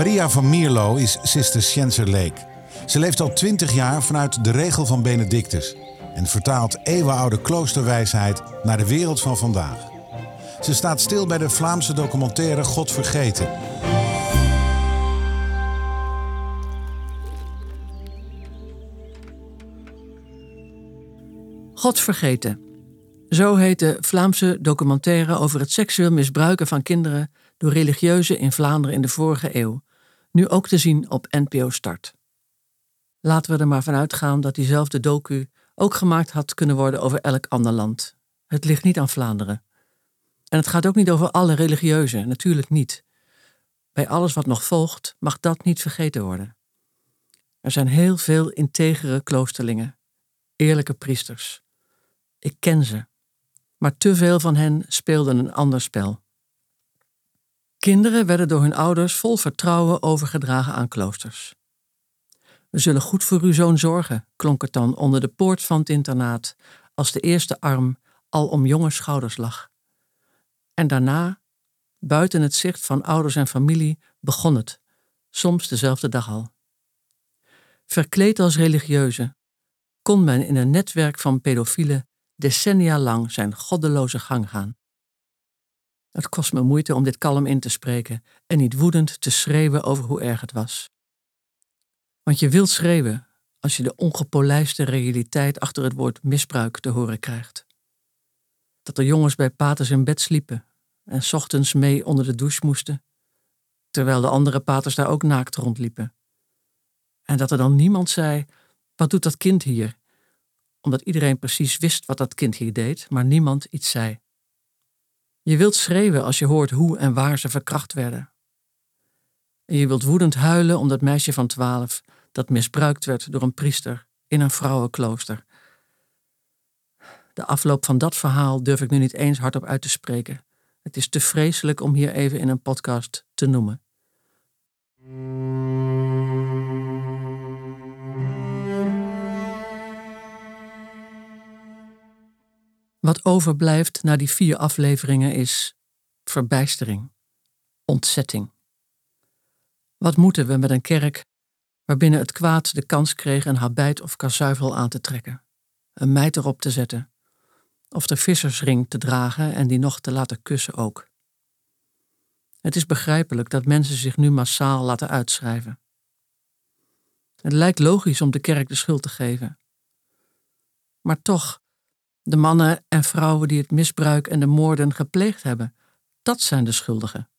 Maria van Mierlo is Cisterciënser leek. Ze leeft al twintig jaar vanuit de regel van Benedictus en vertaalt eeuwenoude kloosterwijsheid naar de wereld van vandaag. Ze staat stil bij de Vlaamse documentaire God Vergeten. God vergeten. Zo heet de Vlaamse documentaire over het seksueel misbruiken van kinderen door religieuzen in Vlaanderen in de vorige eeuw, nu ook te zien op NPO Start. Laten we er maar vanuit gaan dat diezelfde docu ook gemaakt had kunnen worden over elk ander land. Het ligt niet aan Vlaanderen. En het gaat ook niet over alle religieuzen, natuurlijk niet. Bij alles wat nog volgt mag dat niet vergeten worden. Er zijn heel veel integere kloosterlingen, eerlijke priesters. Ik ken ze, maar te veel van hen speelden een ander spel. Kinderen werden door hun ouders vol vertrouwen overgedragen aan kloosters. We zullen goed voor uw zoon zorgen, klonk het dan onder de poort van het internaat, als de eerste arm al om jonge schouders lag. En daarna, buiten het zicht van ouders en familie, begon het, soms dezelfde dag al. Verkleed als religieuze, kon men in een netwerk van pedofielen decennia lang zijn goddeloze gang gaan. Het kost me moeite om dit kalm in te spreken en niet woedend te schreeuwen over hoe erg het was. Want je wilt schreeuwen als je de ongepolijste realiteit achter het woord misbruik te horen krijgt. Dat er jongens bij paters in bed sliepen en ochtends mee onder de douche moesten, terwijl de andere paters daar ook naakt rondliepen. En dat er dan niemand zei: Wat doet dat kind hier? Omdat iedereen precies wist wat dat kind hier deed, maar niemand iets zei. Je wilt schreeuwen als je hoort hoe en waar ze verkracht werden. En je wilt woedend huilen om dat meisje van twaalf dat misbruikt werd door een priester in een vrouwenklooster. De afloop van dat verhaal durf ik nu niet eens hardop uit te spreken. Het is te vreselijk om hier even in een podcast te noemen. Wat overblijft na die vier afleveringen is verbijstering, ontzetting. Wat moeten we met een kerk waarbinnen het kwaad de kans kreeg een habijt of kazuivel aan te trekken, een meid erop te zetten, of de vissersring te dragen en die nog te laten kussen ook? Het is begrijpelijk dat mensen zich nu massaal laten uitschrijven. Het lijkt logisch om de kerk de schuld te geven. Maar toch de mannen en vrouwen die het misbruik en de moorden gepleegd hebben, dat zijn de schuldigen.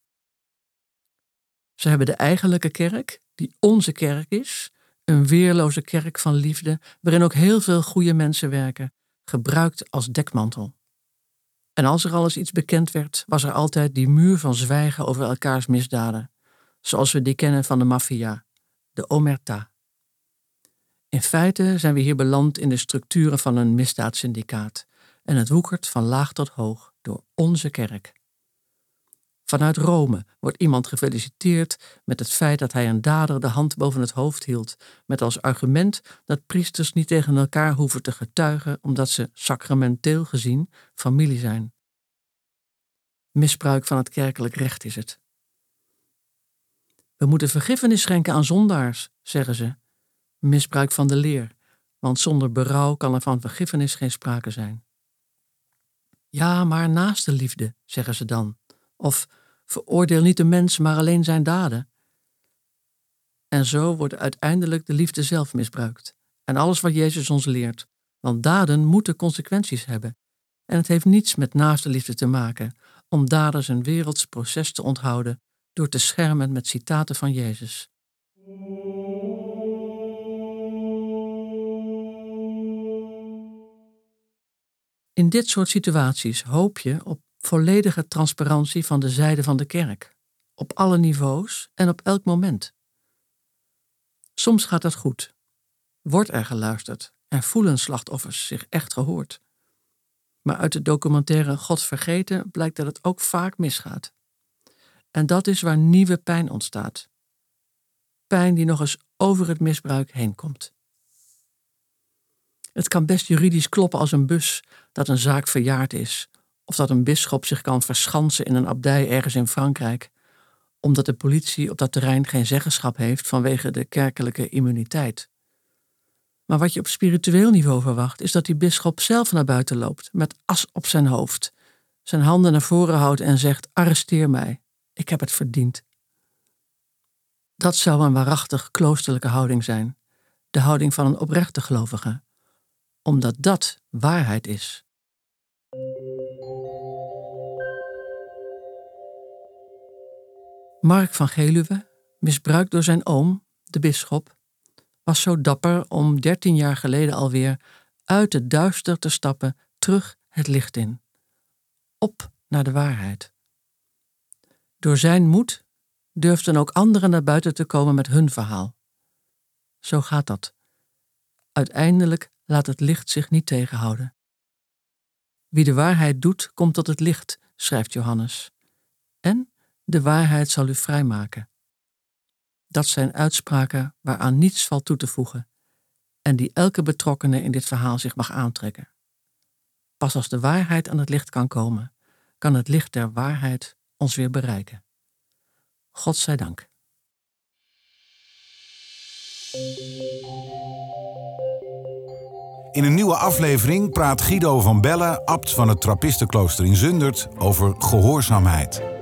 Ze hebben de eigenlijke kerk, die onze kerk is, een weerloze kerk van liefde, waarin ook heel veel goede mensen werken, gebruikt als dekmantel. En als er al eens iets bekend werd, was er altijd die muur van zwijgen over elkaars misdaden, zoals we die kennen van de maffia, de omerta. In feite zijn we hier beland in de structuren van een misdaadsyndicaat en het woekert van laag tot hoog door onze kerk. Vanuit Rome wordt iemand gefeliciteerd met het feit dat hij een dader de hand boven het hoofd hield, met als argument dat priesters niet tegen elkaar hoeven te getuigen omdat ze sacramenteel gezien familie zijn. Misbruik van het kerkelijk recht is het. We moeten vergiffenis schenken aan zondaars, zeggen ze, misbruik van de leer, want zonder berouw kan er van vergiffenis geen sprake zijn. Ja, maar naast de liefde, zeggen ze dan, of veroordeel niet de mens, maar alleen zijn daden. En zo wordt uiteindelijk de liefde zelf misbruikt en alles wat Jezus ons leert, want daden moeten consequenties hebben. En het heeft niets met naaste liefde te maken om daders een werelds proces te onthouden door te schermen met citaten van Jezus. In dit soort situaties hoop je op volledige transparantie van de zijde van de kerk, op alle niveaus en op elk moment. Soms gaat dat goed. Wordt er geluisterd en voelen slachtoffers zich echt gehoord. Maar uit de documentaire God vergeten blijkt dat het ook vaak misgaat. En dat is waar nieuwe pijn ontstaat. Pijn die nog eens over het misbruik heen komt. Het kan best juridisch kloppen als een bus dat een zaak verjaard is, of dat een bisschop zich kan verschansen in een abdij ergens in Frankrijk, omdat de politie op dat terrein geen zeggenschap heeft vanwege de kerkelijke immuniteit. Maar wat je op spiritueel niveau verwacht, is dat die bisschop zelf naar buiten loopt, met as op zijn hoofd, zijn handen naar voren houdt en zegt: Arresteer mij, ik heb het verdiend. Dat zou een waarachtig kloosterlijke houding zijn, de houding van een oprechte gelovige, omdat dat waarheid is. Mark van Geluwe, misbruikt door zijn oom, de bisschop, was zo dapper om dertien jaar geleden alweer uit het duister te stappen, terug het licht in. Op naar de waarheid. Door zijn moed durfden ook anderen naar buiten te komen met hun verhaal. Zo gaat dat. Uiteindelijk laat het licht zich niet tegenhouden. Wie de waarheid doet, komt tot het licht, schrijft Johannes. En de waarheid zal u vrijmaken. Dat zijn uitspraken waaraan niets valt toe te voegen en die elke betrokkene in dit verhaal zich mag aantrekken. Pas als de waarheid aan het licht kan komen, kan het licht der waarheid ons weer bereiken. God zij dank. In een nieuwe aflevering praat Guido van Bellen, abt van het Trappistenklooster in Zundert, over gehoorzaamheid.